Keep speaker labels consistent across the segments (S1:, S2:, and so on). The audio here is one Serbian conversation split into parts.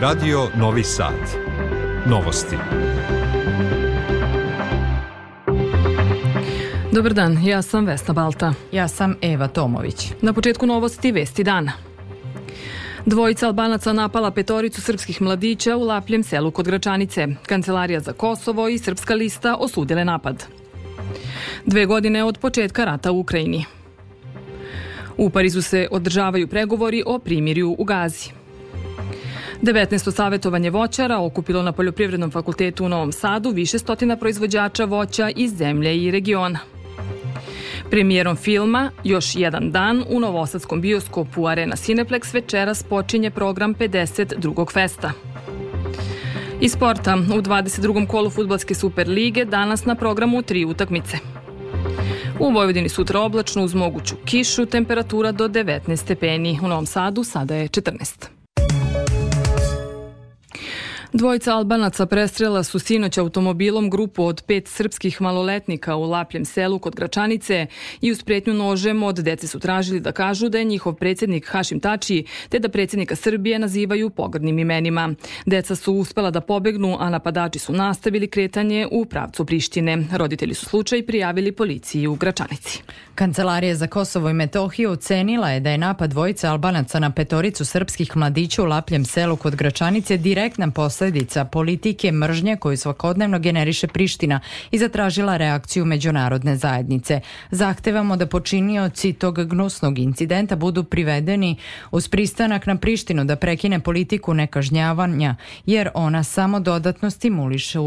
S1: Radio Novi Sad. Novosti.
S2: Dobar dan, ja sam Vesna Balta.
S3: Ja sam Eva Tomović.
S2: Na početku novosti Vesti dana. Dvojica Albanaca napala petoricu srpskih mladića u Lapljem selu kod Gračanice. Kancelarija za Kosovo i Srpska lista osudile napad. Dve godine od početka rata u Ukrajini. U Parizu se održavaju pregovori o primirju u Gazi. 19. savjetovanje voćara okupilo na Poljoprivrednom fakultetu u Novom Sadu više stotina proizvođača voća iz zemlje i regiona. Premijerom filma Još jedan dan u Novosadskom bioskopu Arena Cineplex večeras počinje program 52. festa. Iz sporta u 22. kolu futbalske Superlige danas na programu tri utakmice. U Vojvodini sutra oblačno uz moguću kišu, temperatura do 19 stepeni. U Novom Sadu sada je 14. Dvojica Albanaca prestrela su sinoć automobilom grupu od pet srpskih maloletnika u Lapljem selu kod Gračanice i uz pretnju nožem od dece su tražili da kažu da je njihov predsjednik Hašim Tači te da predsjednika Srbije nazivaju pogrdnim imenima. Deca su uspela da pobegnu, a napadači su nastavili kretanje u pravcu Prištine. Roditelji su slučaj prijavili policiji u Gračanici.
S3: Kancelarija za Kosovo i Metohiju ocenila je da je napad dvojice Albanaca na petoricu srpskih mladića u Lapljem selu kod Gračanice direktna posledica politike mržnje koju svakodnevno generiše Priština i zatražila reakciju međunarodne zajednice. Zahtevamo da počinioci tog gnusnog incidenta budu privedeni uz pristanak na Prištinu da prekine politiku nekažnjavanja, jer ona samo dodatno stimuliše,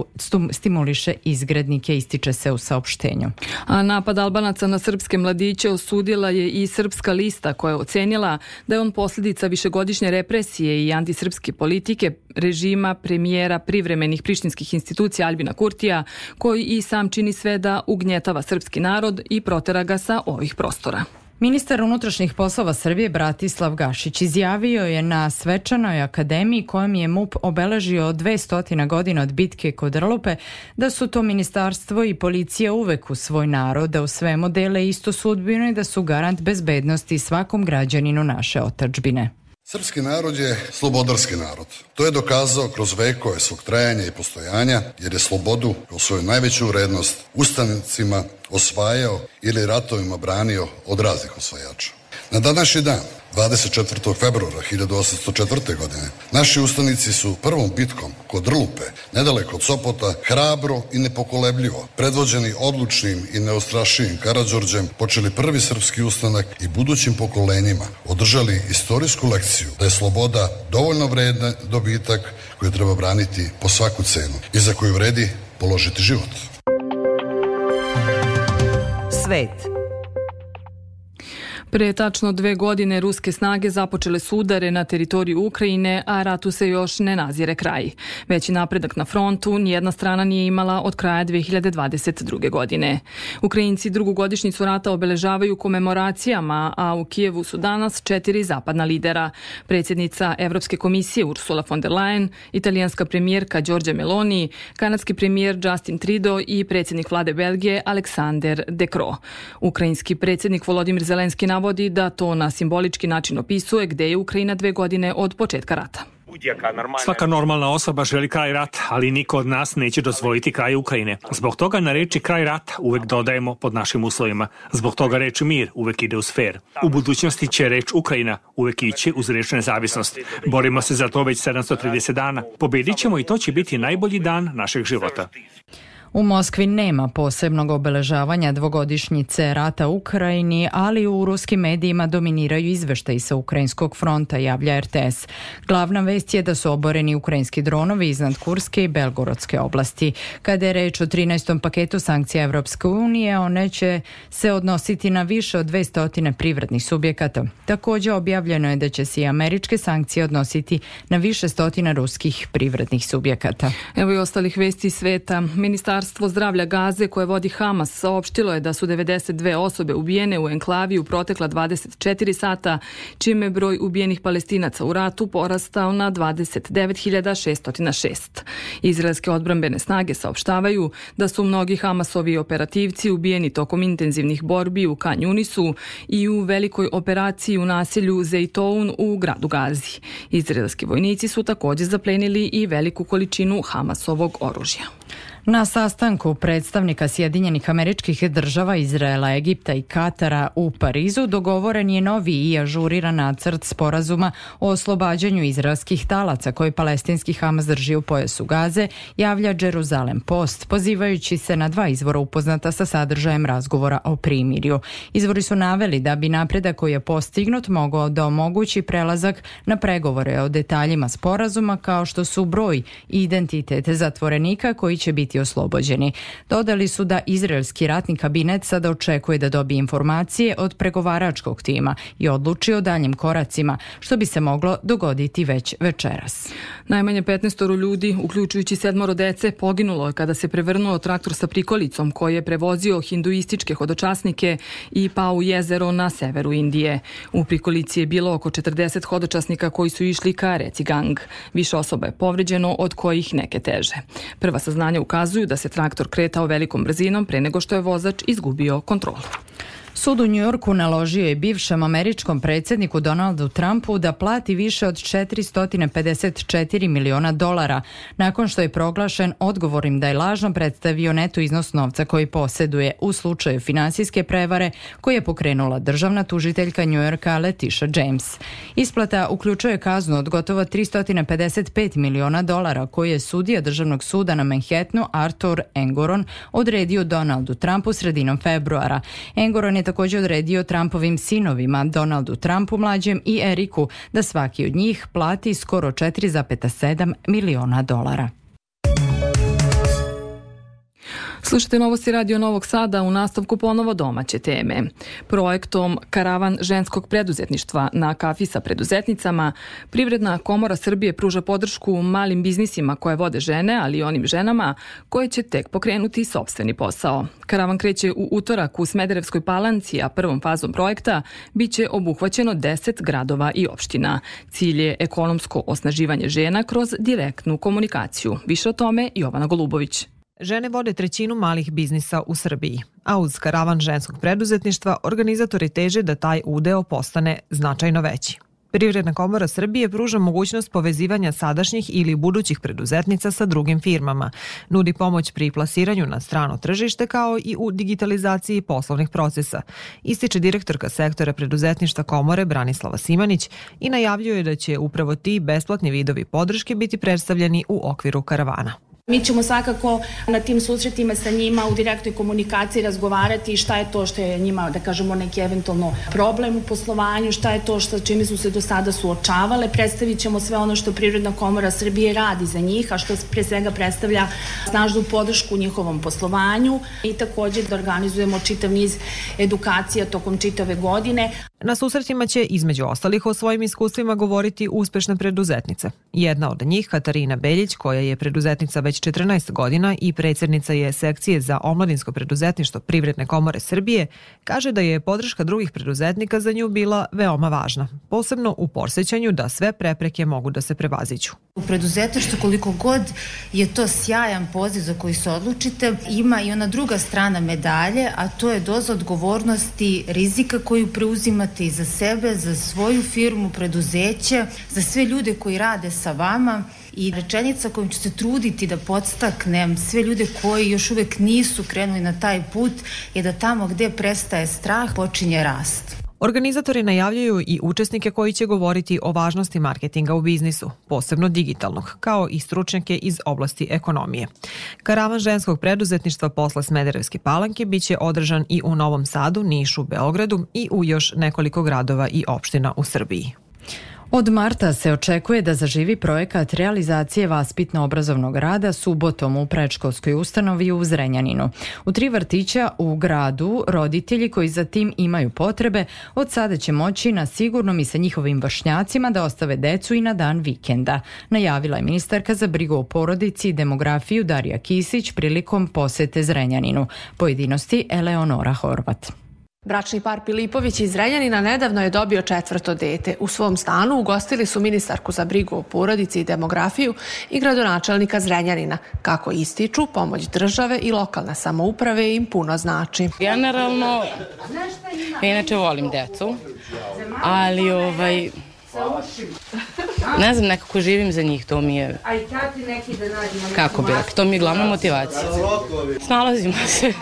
S3: stimuliše izgrednike, ističe se u saopštenju.
S2: A napad Albanaca na srpske mladiće osudila je i Srpska lista koja je ocenila da je on posljedica višegodišnje represije i antisrpske politike režima premijera privremenih prištinskih institucija Albina Kurtija, koji i sam čini sve da ugnjetava srpski narod i protera ga sa ovih prostora.
S3: Ministar unutrašnjih poslova Srbije Bratislav Gašić izjavio je na svečanoj akademiji kojem je MUP obeležio 200 godina od bitke kod Rlupe da su to ministarstvo i policija uvek u svoj narod, da u svemu dele isto sudbinu i da su garant bezbednosti svakom građaninu naše otačbine.
S4: Srpski narod je slobodarski narod. To je dokazao kroz vekove svog trajanja i postojanja, jer je slobodu kao svoju najveću vrednost ustanicima osvajao ili ratovima branio od raznih osvajača. Na današnji dan, 24. februara 1804. godine, naši ustanici su prvom bitkom kod Rlupe, nedaleko od Sopota, hrabro i nepokolebljivo, predvođeni odlučnim i neostrašivim Karadžorđem, počeli prvi srpski ustanak i budućim pokolenjima održali istorijsku lekciju da je sloboda dovoljno vredna dobitak koju treba braniti po svaku cenu i za koju vredi položiti život.
S2: Svet Pre tačno dve godine ruske snage započele su udare na teritoriju Ukrajine, a ratu se još ne nazire kraj. Veći napredak na frontu nijedna strana nije imala od kraja 2022. godine. Ukrajinci drugu godišnicu rata obeležavaju komemoracijama, a u Kijevu su danas četiri zapadna lidera. Predsjednica Evropske komisije Ursula von der Leyen, italijanska premijerka Đorđe Meloni, kanadski premijer Justin Trudeau i predsjednik vlade Belgije Aleksander De Croo. Ukrajinski predsjednik Volodimir Zelenski navodi da to na simbolički način opisuje gde je Ukrajina dve godine od početka rata.
S5: Svaka normalna osoba želi kraj rata, ali niko od nas neće dozvoliti kraj Ukrajine. Zbog toga na reči kraj rata uvek dodajemo pod našim uslovima. Zbog toga reč mir uvek ide uz fair. U budućnosti će reč Ukrajina uvek ići uz reč nezavisnost. Borimo se za to već 730 dana. Pobedit ćemo i to će biti najbolji dan našeg života.
S3: U Moskvi nema posebnog obeležavanja dvogodišnjice rata u Ukrajini, ali u ruskim medijima dominiraju izveštaji sa Ukrajinskog fronta, javlja RTS. Glavna vest je da su oboreni ukrajinski dronovi iznad Kurske i Belgorodske oblasti. Kada je reč o 13. paketu sankcija Evropske unije, one će se odnositi na više od 200 privrednih subjekata. Takođe objavljeno je da će se i američke sankcije odnositi na više stotina ruskih privrednih subjekata.
S2: Evo i ostalih vesti sveta. Ministar Ministarstvo zdravlja Gaze koje vodi Hamas saopštilo je da su 92 osobe ubijene u enklavi u protekla 24 sata, čime broj ubijenih palestinaca u ratu porastao na 29.606. Izraelske odbrambene snage saopštavaju da su mnogi Hamasovi operativci ubijeni tokom intenzivnih borbi u Kan Yunisu i u velikoj operaciji u naselju Zejtoun u gradu Gazi. Izraelski vojnici su takođe zaplenili i veliku količinu Hamasovog oružja.
S3: Na sastanku predstavnika Sjedinjenih američkih država Izraela, Egipta i Katara u Parizu dogovoren je novi i ažuriran nacrt sporazuma o oslobađanju izraelskih talaca koji palestinski Hamas drži u pojasu Gaze, javlja Jeruzalem Post, pozivajući se na dva izvora upoznata sa sadržajem razgovora o primirju. Izvori su naveli da bi napredak koji je postignut mogao da omogući prelazak na pregovore o detaljima sporazuma kao što su broj i identitet zatvorenika koji će biti biti oslobođeni. Dodali su da izraelski ratni kabinet sada očekuje da dobije informacije od pregovaračkog tima i odluči o daljim koracima, što bi se moglo dogoditi već večeras.
S2: Najmanje 15 ljudi, uključujući sedmoro dece, poginulo je kada se prevrnuo traktor sa prikolicom koji je prevozio hinduističke hodočasnike i pao u jezero na severu Indije. U prikolici je bilo oko 40 hodočasnika koji su išli ka reci Gang. Više osoba je povređeno, od kojih neke teže. Prva saznanja ukazuju ukazuju da se traktor kretao velikom brzinom pre nego što je vozač izgubio kontrolu.
S3: Sud u Njujorku naložio je bivšem američkom predsjedniku Donaldu Trumpu da plati više od 454 miliona dolara nakon što je proglašen odgovornim da je lažno predstavio neto iznos novca koji poseduje u slučaju finansijske prevare koje je pokrenula državna tužiteljka Njujorka Letiša James. Isplata uključuje kaznu od gotovo 355 miliona dolara koju je sudija državnog suda na Manhattanu Arthur Engoron odredio Donaldu Trumpu sredinom februara. Engoron je takođe odredio Trumpovim sinovima, Donaldu Trumpu mlađem i Eriku, da svaki od njih plati skoro 4,7 miliona dolara.
S2: Slušajte novosti Radio Novog Sada u nastavku ponovo domaće teme. Projektom Karavan ženskog preduzetništva na kafi sa preduzetnicama, Privredna komora Srbije pruža podršku malim biznisima koje vode žene, ali i onim ženama koje će tek pokrenuti sobstveni posao. Karavan kreće u utorak u Smederevskoj palanci, a prvom fazom projekta biće obuhvaćeno 10 gradova i opština. Cilj je ekonomsko osnaživanje žena kroz direktnu komunikaciju. Više o tome Jovana Golubović.
S6: Žene vode trećinu malih biznisa u Srbiji, a uz karavan ženskog preduzetništva organizatori teže da taj udeo postane značajno veći. Privredna komora Srbije pruža mogućnost povezivanja sadašnjih ili budućih preduzetnica sa drugim firmama, nudi pomoć pri plasiranju na strano tržište kao i u digitalizaciji poslovnih procesa, ističe direktorka sektora preduzetništva komore Branislava Simanić i najavljuje da će upravo ti besplatni vidovi podrške biti predstavljeni u okviru karavana.
S7: Mi ćemo svakako na tim susretima sa njima u direktnoj komunikaciji razgovarati šta je to što je njima, da kažemo, neki eventualno problem u poslovanju, šta je to što čime su se do sada suočavale. Predstavit ćemo sve ono što Prirodna komora Srbije radi za njih, a što pre svega predstavlja snažnu podršku u njihovom poslovanju i takođe da organizujemo čitav niz edukacija tokom čitave godine.
S6: Na susretima će između ostalih o svojim iskustvima govoriti uspešne preduzetnice. Jedna od njih, Katarina Beljić, koja je preduzetnica već 14 godina i predsjednica je sekcije za omladinsko preduzetništvo Privredne komore Srbije, kaže da je podrška drugih preduzetnika za nju bila veoma važna, posebno u porsećanju da sve prepreke mogu da se prevaziću.
S8: U preduzetništvu koliko god je to sjajan poziv za koji se odlučite, ima i ona druga strana medalje, a to je doza odgovornosti rizika koju preuzimate i za sebe, za svoju firmu, preduzeće, za sve ljude koji rade sa vama i rečenica kojom ću se truditi da podstaknem sve ljude koji još uvek nisu krenuli na taj put je da tamo gde prestaje strah počinje rast.
S6: Organizatori najavljaju i učesnike koji će govoriti o važnosti marketinga u biznisu, posebno digitalnog, kao i stručnjake iz oblasti ekonomije. Karavan ženskog preduzetništva posle Smederevske palanke biće održan i u Novom Sadu, Nišu, Beogradu i u još nekoliko gradova i opština u Srbiji.
S3: Od marta se očekuje da zaživi projekat realizacije vaspitno-obrazovnog rada subotom u predškolskoj ustanovi u Zrenjaninu. U tri vrtića u gradu roditelji koji za tim imaju potrebe od sada će moći na sigurnom i sa njihovim vršnjacima da ostave decu i na dan vikenda. Najavila je ministarka za brigu o porodici i demografiju Darija Kisić prilikom posete Zrenjaninu. Pojedinosti Eleonora Horvat.
S9: Bračni par Pilipović iz Renjanina nedavno je dobio četvrto dete. U svom stanu ugostili su ministarku za brigu o porodici i demografiju i gradonačelnika Zrenjanina. Kako ističu, pomoć države i lokalne samouprave im puno znači.
S10: Generalno, ja inače volim decu, ali ovaj, Ne znam, nekako živim za njih, to mi je... A i tati neki da nađemo... Kako bi to mi je glavna motivacija. Snalazimo se.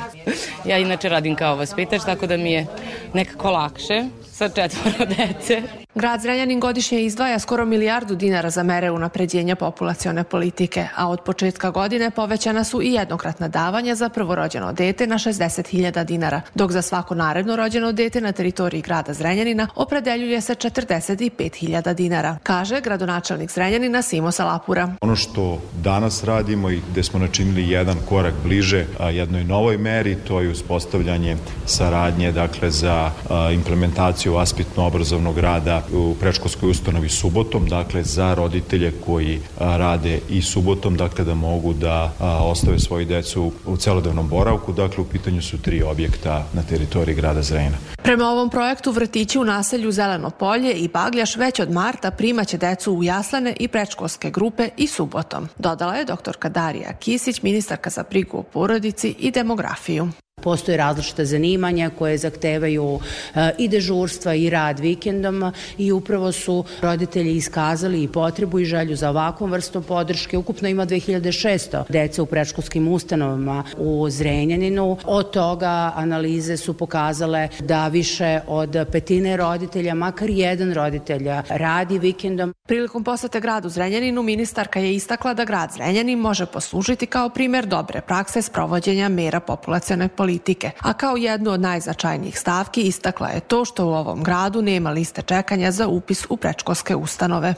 S10: Ja inače radim kao vaspitač, tako da mi je nekako lakše sa četvoro dece.
S9: Grad Zrenjanin godišnje izdvaja skoro milijardu dinara za mere unapređenja populacione politike, a od početka godine povećana su i jednokratna davanja za prvorođeno dete na 60.000 dinara, dok za svako naredno rođeno dete na teritoriji grada Zrenjanina opredeljuje se 45.000 dinara, kaže gradonačelnik Zrenjanina Simo Salapura.
S11: Ono što danas radimo i gde smo načinili jedan korak bliže jednoj novoj meri, to je uspostavljanje saradnje dakle za implementaciju vaspitno-obrazovnog rada u predškolskoj ustanovi subotom, dakle za roditelje koji rade i subotom, dakle da mogu da ostave svoju decu u celodavnom boravku, dakle u pitanju su tri objekta na teritoriji grada Zrena.
S9: Prema ovom projektu vrtići u naselju Zeleno polje i Bagljaš već od marta primaće decu u jaslane i predškolske grupe i subotom. Dodala je doktorka Darija Kisić, ministarka za brigu o porodici i demografiju.
S12: Postoje različite zanimanja koje zahtevaju e, i dežurstva i rad vikendom i upravo su roditelji iskazali i potrebu i želju za ovakvom vrstom podrške. Ukupno ima 2600 deca u predškolskim ustanovama u Zrenjaninu. Od toga analize su pokazale da više od petine roditelja, makar jedan roditelja, radi vikendom.
S9: Prilikom posete gradu Zrenjaninu ministarka je istakla da grad Zrenjanin može poslužiti kao primer dobre prakse sprovođenja mera populacione politike politike, a kao jednu od najznačajnijih stavki istakla je to što u ovom gradu nema liste čekanja za upis u predškolske ustanove.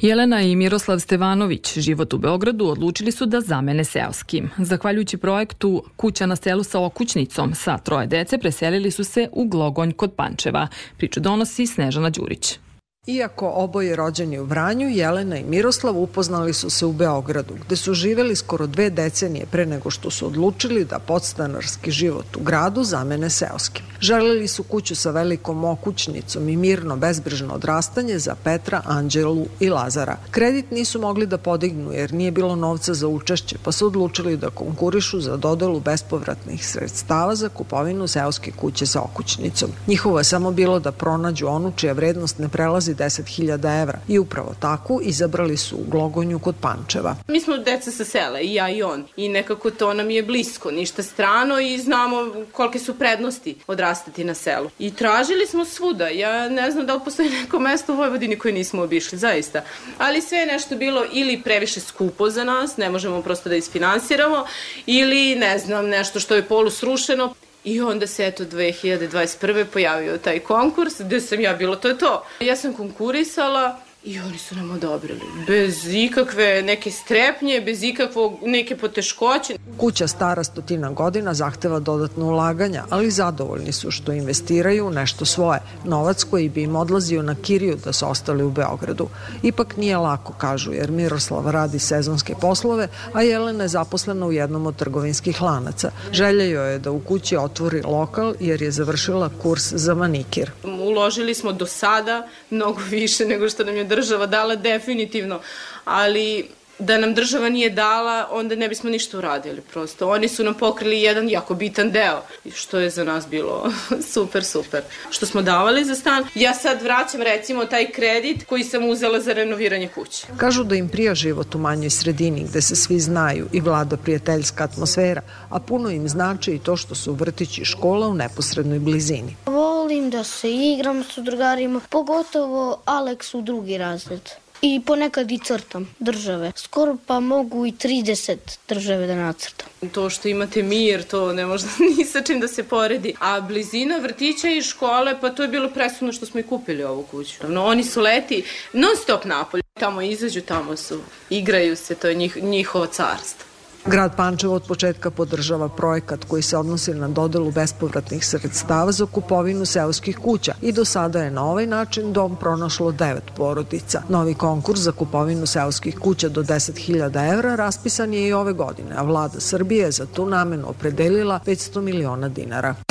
S2: Jelena i Miroslav Stevanović, život u Beogradu, odlučili su da zamene seoskim. Zahvaljujući projektu Kuća na selu sa okućnicom sa troje dece preselili su se u Glogonj kod Pančeva. Priču donosi Snežana Đurić.
S13: Iako oboje rođeni u Vranju, Jelena i Miroslav upoznali su se u Beogradu, gde su živeli skoro dve decenije pre nego što su odlučili da podstanarski život u gradu zamene seoskim. Želeli su kuću sa velikom okućnicom i mirno, bezbrižno odrastanje za Petra, Anđelu i Lazara. Kredit nisu mogli da podignu jer nije bilo novca za učešće, pa su odlučili da konkurišu za dodelu bespovratnih sredstava za kupovinu seoske kuće sa okućnicom. Njihovo je samo bilo da pronađu onu čija vrednost ne prelazi 10.000 evra i upravo takvu izabrali su u Glogonju kod Pančeva.
S14: Mi smo deca sa sela, i ja i on, i nekako to nam je blisko, ništa strano i znamo kolike su prednosti odrastati na selu. I tražili smo svuda, ja ne znam da li postoji neko mesto u Vojvodini koje nismo obišli, zaista. Ali sve je nešto bilo ili previše skupo za nas, ne možemo prosto da isfinansiramo, ili ne znam, nešto što je polu srušeno. I onda se eto 2021. pojavio taj konkurs gde sam ja bilo to je to. Ja sam konkurisala I oni su nam odobrili. Bez ikakve neke strepnje, bez ikakvog neke poteškoće.
S13: Kuća stara stotina godina zahteva dodatno ulaganja, ali zadovoljni su što investiraju u nešto svoje. Novac koji bi im odlazio na kiriju da su ostali u Beogradu. Ipak nije lako, kažu, jer Miroslav radi sezonske poslove, a Jelena je zaposlena u jednom od trgovinskih lanaca. Želja joj je da u kući otvori lokal jer je završila kurs za manikir.
S14: Uložili smo do sada mnogo više nego što nam je država dala definitivno, ali da nam država nije dala, onda ne bismo ništa uradili prosto. Oni su nam pokrili jedan jako bitan deo, što je za nas bilo super, super. Što smo davali za stan. Ja sad vraćam recimo taj kredit koji sam uzela za renoviranje kuće.
S13: Kažu da im prija život u manjoj sredini gde se svi znaju i vlada prijateljska atmosfera, a puno im znači i to što su vrtići i škola u neposrednoj blizini.
S15: Volim da se igram sa drugarima, pogotovo Aleks u drugi razred. I ponekad i crtam države. Skoro pa mogu i 30 države da nacrtam.
S14: To što imate mir, to ne može ni sa čim da se poredi. A blizina vrtića i škole, pa to je bilo presudno što smo i kupili ovu kuću. No, oni su leti non stop napolje. Tamo izađu, tamo su, igraju se, to je njih, njihovo carstvo.
S13: Grad Pančevo od početka podržava projekat koji se odnosi na dodelu bespovratnih sredstava za kupovinu seoskih kuća i do sada je na ovaj način dom pronašlo devet porodica. Novi konkurs za kupovinu seoskih kuća do 10.000 evra raspisan je i ove godine, a vlada Srbije je za tu namenu opredelila 500 miliona dinara.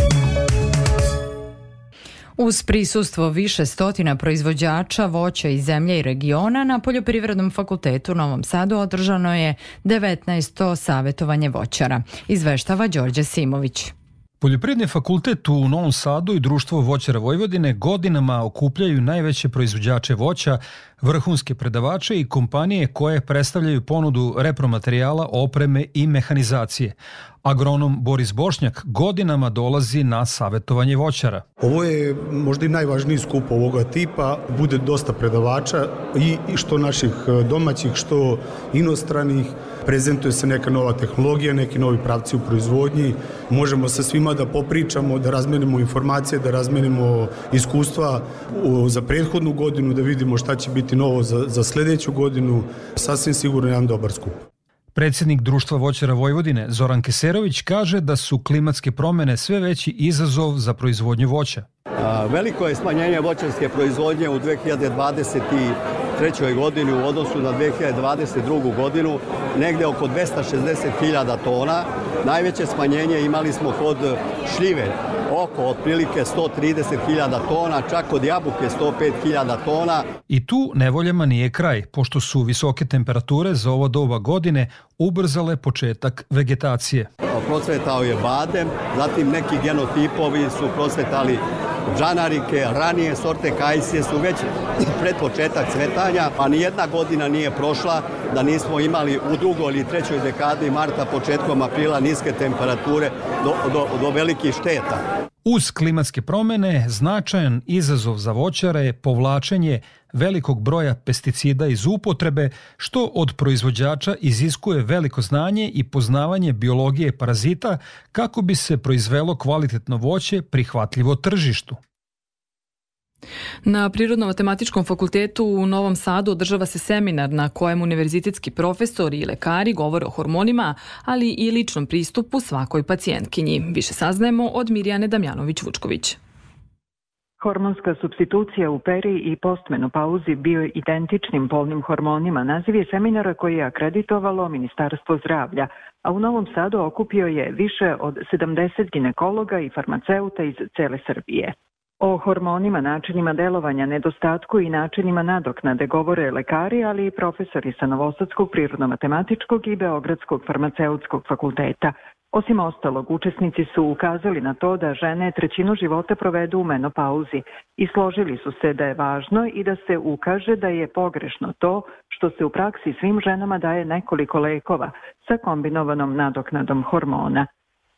S3: Uz prisustvo više stotina proizvođača voća iz zemlje i regiona na Poljoprivrednom fakultetu u Novom Sadu održano je 19. savetovanje voćara. Izveštava Đorđe Simović.
S16: Poljoprivredni fakultet u Novom Sadu i Društvo voćara Vojvodine godinama okupljaju najveće proizvođače voća, vrhunske predavače i kompanije koje predstavljaju ponudu repromaterijala, opreme i mehanizacije. Agronom Boris Bošnjak godinama dolazi na savetovanje voćara.
S17: Ovo je možda i najvažniji skup ovoga tipa. Bude dosta predavača i što naših domaćih, što inostranih. Prezentuje se neka nova tehnologija, neki novi pravci u proizvodnji. Možemo sa svima da popričamo, da razmenimo informacije, da razmenimo iskustva za prethodnu godinu, da vidimo šta će biti novo za, za sledeću godinu. Sasvim sigurno jedan dobar skup.
S16: Predsednik Društva voćara Vojvodine Zoran Keserović kaže da su klimatske promene sve veći izazov za proizvodnju voća.
S18: Veliko je smanjenje voćarske proizvodnje u 2023. godini u odnosu na 2022. godinu, negde oko 260.000 tona. Najveće smanjenje imali smo kod šljive, oko otprilike 130.000 tona, čak kod jabuke 105.000 tona.
S16: I tu nevoljama nije kraj, pošto su visoke temperature za ovo doba godine ubrzale početak vegetacije.
S18: Procvetao je badem, zatim neki genotipovi su procvetali džanarike, ranije sorte kajsije su već pred početak cvetanja, pa ni jedna godina nije prošla da nismo imali u drugoj ili trećoj dekadi marta, početkom aprila niske temperature do, do, do velikih šteta.
S16: Uz klimatske promene, značajan izazov za voćare je povlačenje velikog broja pesticida iz upotrebe, što od proizvođača iziskuje veliko znanje i poznavanje biologije parazita kako bi se proizvelo kvalitetno voće prihvatljivo tržištu.
S2: Na Prirodno-matematičkom fakultetu u Novom Sadu održava se seminar na kojem univerzitetski profesori i lekari govore o hormonima, ali i ličnom pristupu svakoj pacijentkinji. Više saznajemo od Mirjane Damjanović-Vučković.
S19: Hormonska substitucija u peri i postmenopauzi bio identičnim polnim hormonima naziv je seminara koji je akreditovalo Ministarstvo zdravlja, a u Novom Sadu okupio je više od 70 ginekologa i farmaceuta iz cele Srbije. O hormonima, načinima delovanja, nedostatku i načinima nadoknade govore lekari, ali i profesori sa Novosadskog prirodno-matematičkog i Beogradskog farmaceutskog fakulteta. Osim ostalog, učesnici su ukazali na to da žene trećinu života provedu u menopauzi i složili su se da je važno i da se ukaže da je pogrešno to što se u praksi svim ženama daje nekoliko lekova sa kombinovanom nadoknadom hormona.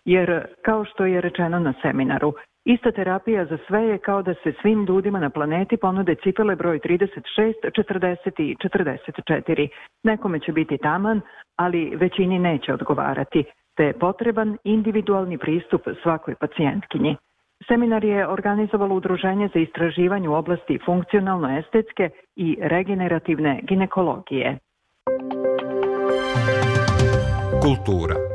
S19: Jer, kao što je rečeno na seminaru, Ista terapija za sve je kao da se svim ljudima na planeti ponude cipele broj 36, 40 i 44. Nekome će biti taman, ali većini neće odgovarati, te je potreban individualni pristup svakoj pacijentkinji. Seminar je organizovalo Udruženje za istraživanje u oblasti funkcionalno-estetske i regenerativne ginekologije.
S1: Kultura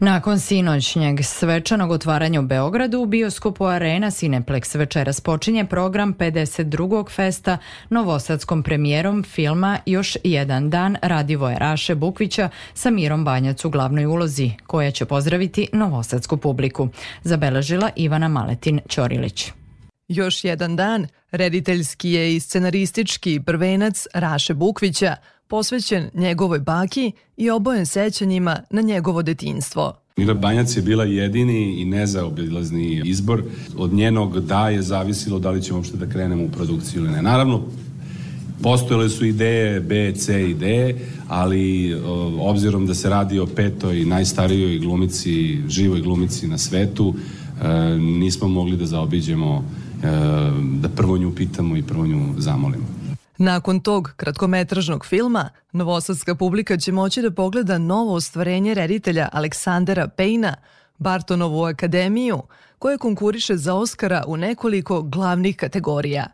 S3: Nakon sinoćnjeg svečanog otvaranja u Beogradu, u bioskopu Arena Cineplex večeras počinje program 52. festa novosadskom premijerom filma Još jedan dan Radivoje Raše Bukvića sa Mirom Banjac u glavnoj ulozi, koja će pozdraviti novosadsku publiku, zabeležila Ivana Maletin Ćorilić.
S20: Još jedan dan, rediteljski je i scenaristički prvenac Raše Bukvića – posvećen njegovoj baki i obojen sećanjima na njegovo detinstvo.
S21: Mira Banjac je bila jedini i nezaobilazni izbor. Od njenog da je zavisilo da li ćemo uopšte da krenemo u produkciju ili ne. Naravno, postojale su ideje B, C i D, ali obzirom da se radi o petoj najstarijoj glumici, živoj glumici na svetu, e, nismo mogli da zaobiđemo, e, da prvo nju pitamo i prvo nju zamolimo.
S20: Nakon tog kratkometražnog filma, novosadska publika će moći da pogleda novo ostvarenje reditelja Aleksandra Pejna, Bartonovu akademiju, koje konkuriše za Oscara u nekoliko glavnih kategorija,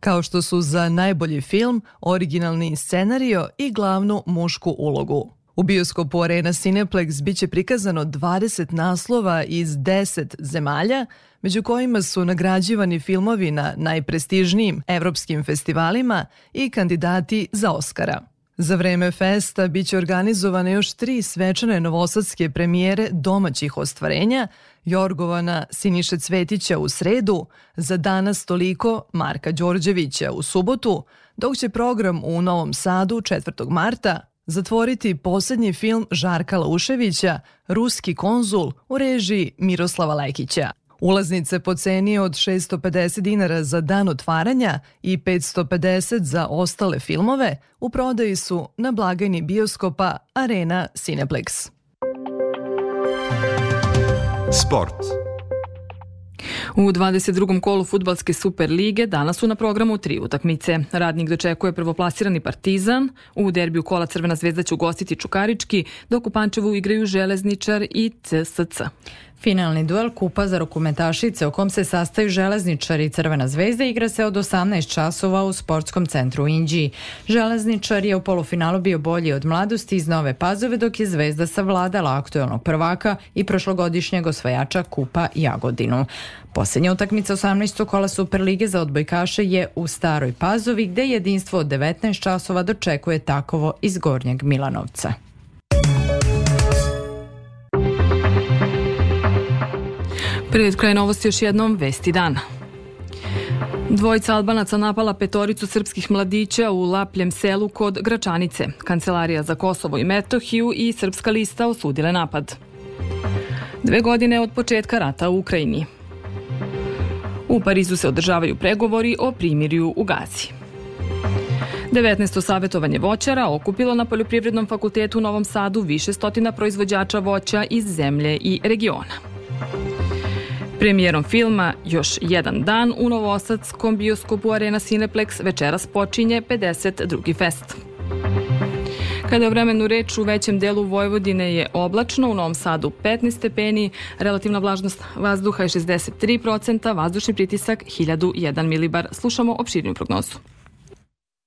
S20: kao što su za najbolji film, originalni scenario i glavnu mušku ulogu. U bioskopu Arena Cineplex biće prikazano 20 naslova iz 10 zemalja, među kojima su nagrađivani filmovi na najprestižnijim evropskim festivalima i kandidati za Oscara. Za vreme festa biće organizovane još tri svečane novosadske premijere domaćih ostvarenja, Jorgovana Siniše Cvetića u sredu, za danas toliko Marka Đorđevića u subotu, dok će program u Novom Sadu 4. marta zatvoriti poslednji film Žarka Lauševića, Ruski konzul u režiji Miroslava Lekića. Ulaznice po ceni od 650 dinara za dan otvaranja i 550 za ostale filmove u prodaji su na blagajni bioskopa Arena Cineplex.
S1: Sport.
S2: U 22. kolu futbalske Super lige danas su na programu tri utakmice. Radnik dočekuje prvoplasirani Partizan, u derbiju kola Crvena zvezda će ugostiti Čukarički, dok u Pančevu igraju Železničar i CSC.
S3: Finalni duel Kupa za rukometašice u kom se sastaju Železničar i Crvena zvezda igra se od 18 časova u sportskom centru u Inđiji. Železničar je u polufinalu bio bolji od mladosti iz Nove Pazove dok je zvezda savladala aktuelnog prvaka i prošlogodišnjeg osvajača Kupa Jagodinu. Poslednja utakmica 18. kola Superlige za odbojkaše je u Staroj Pazovi gde jedinstvo od 19 časova dočekuje takovo iz Gornjeg Milanovca.
S2: Pred kraj novosti još jednom vesti dana. Dvojica Albanaca napala petoricu srpskih mladića u Lapljem selu kod Gračanice. Kancelarija za Kosovo i Metohiju i Srpska lista osudile napad. Dve godine od početka rata u Ukrajini. U Parizu se održavaju pregovori o primirju u Gazi. 19. savjetovanje voćara okupilo na Poljoprivrednom fakultetu u Novom Sadu više stotina proizvođača voća iz zemlje i regiona. Premijerom filma Još jedan dan u Novosadskom bioskopu Arena Cineplex večeras počinje 52. fest. Kada je vremenu reč u većem delu Vojvodine je oblačno, u Novom Sadu 15 stepeni, relativna vlažnost vazduha je 63%, vazdušni pritisak 1001 milibar. Slušamo opširniju prognozu.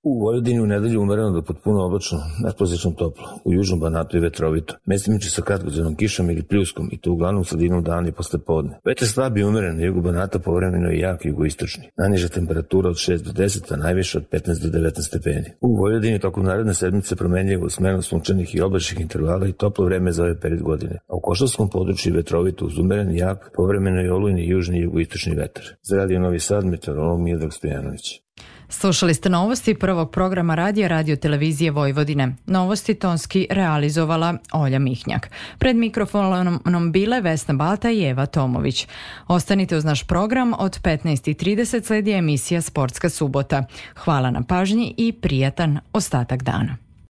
S22: U Vojvodini u nedelju umereno do potpuno oblačno, nadprosečno toplo, u južnom Banatu i vetrovito. Mestimići sa kratkođenom kišom ili pljuskom i to uglavnom sredinom dana i posle podne. Vetar slab i umeren na jugu Banata povremeno i jak jugoistočni. Najniža temperatura od 6 do 10, a najviša od 15 do 19 stepeni. U Vojvodini tokom naredne sedmice promenljivo smerno sunčanih i oblačnih intervala i toplo vreme za ovaj period godine. A u Košavskom području vetrovito uz umeren jak, povremeno i olujni južni i jugoistočni vetar. Za radio Novi Sad, meteorolog Miodrag Stojanović.
S3: Slušali ste novosti prvog programa radija Radio Televizije Vojvodine. Novosti tonski realizovala Olja Mihnjak. Pred mikrofonom bile Vesna Balta i Eva Tomović. Ostanite uz naš program od 15.30 sledi emisija Sportska subota. Hvala na pažnji i prijatan ostatak dana.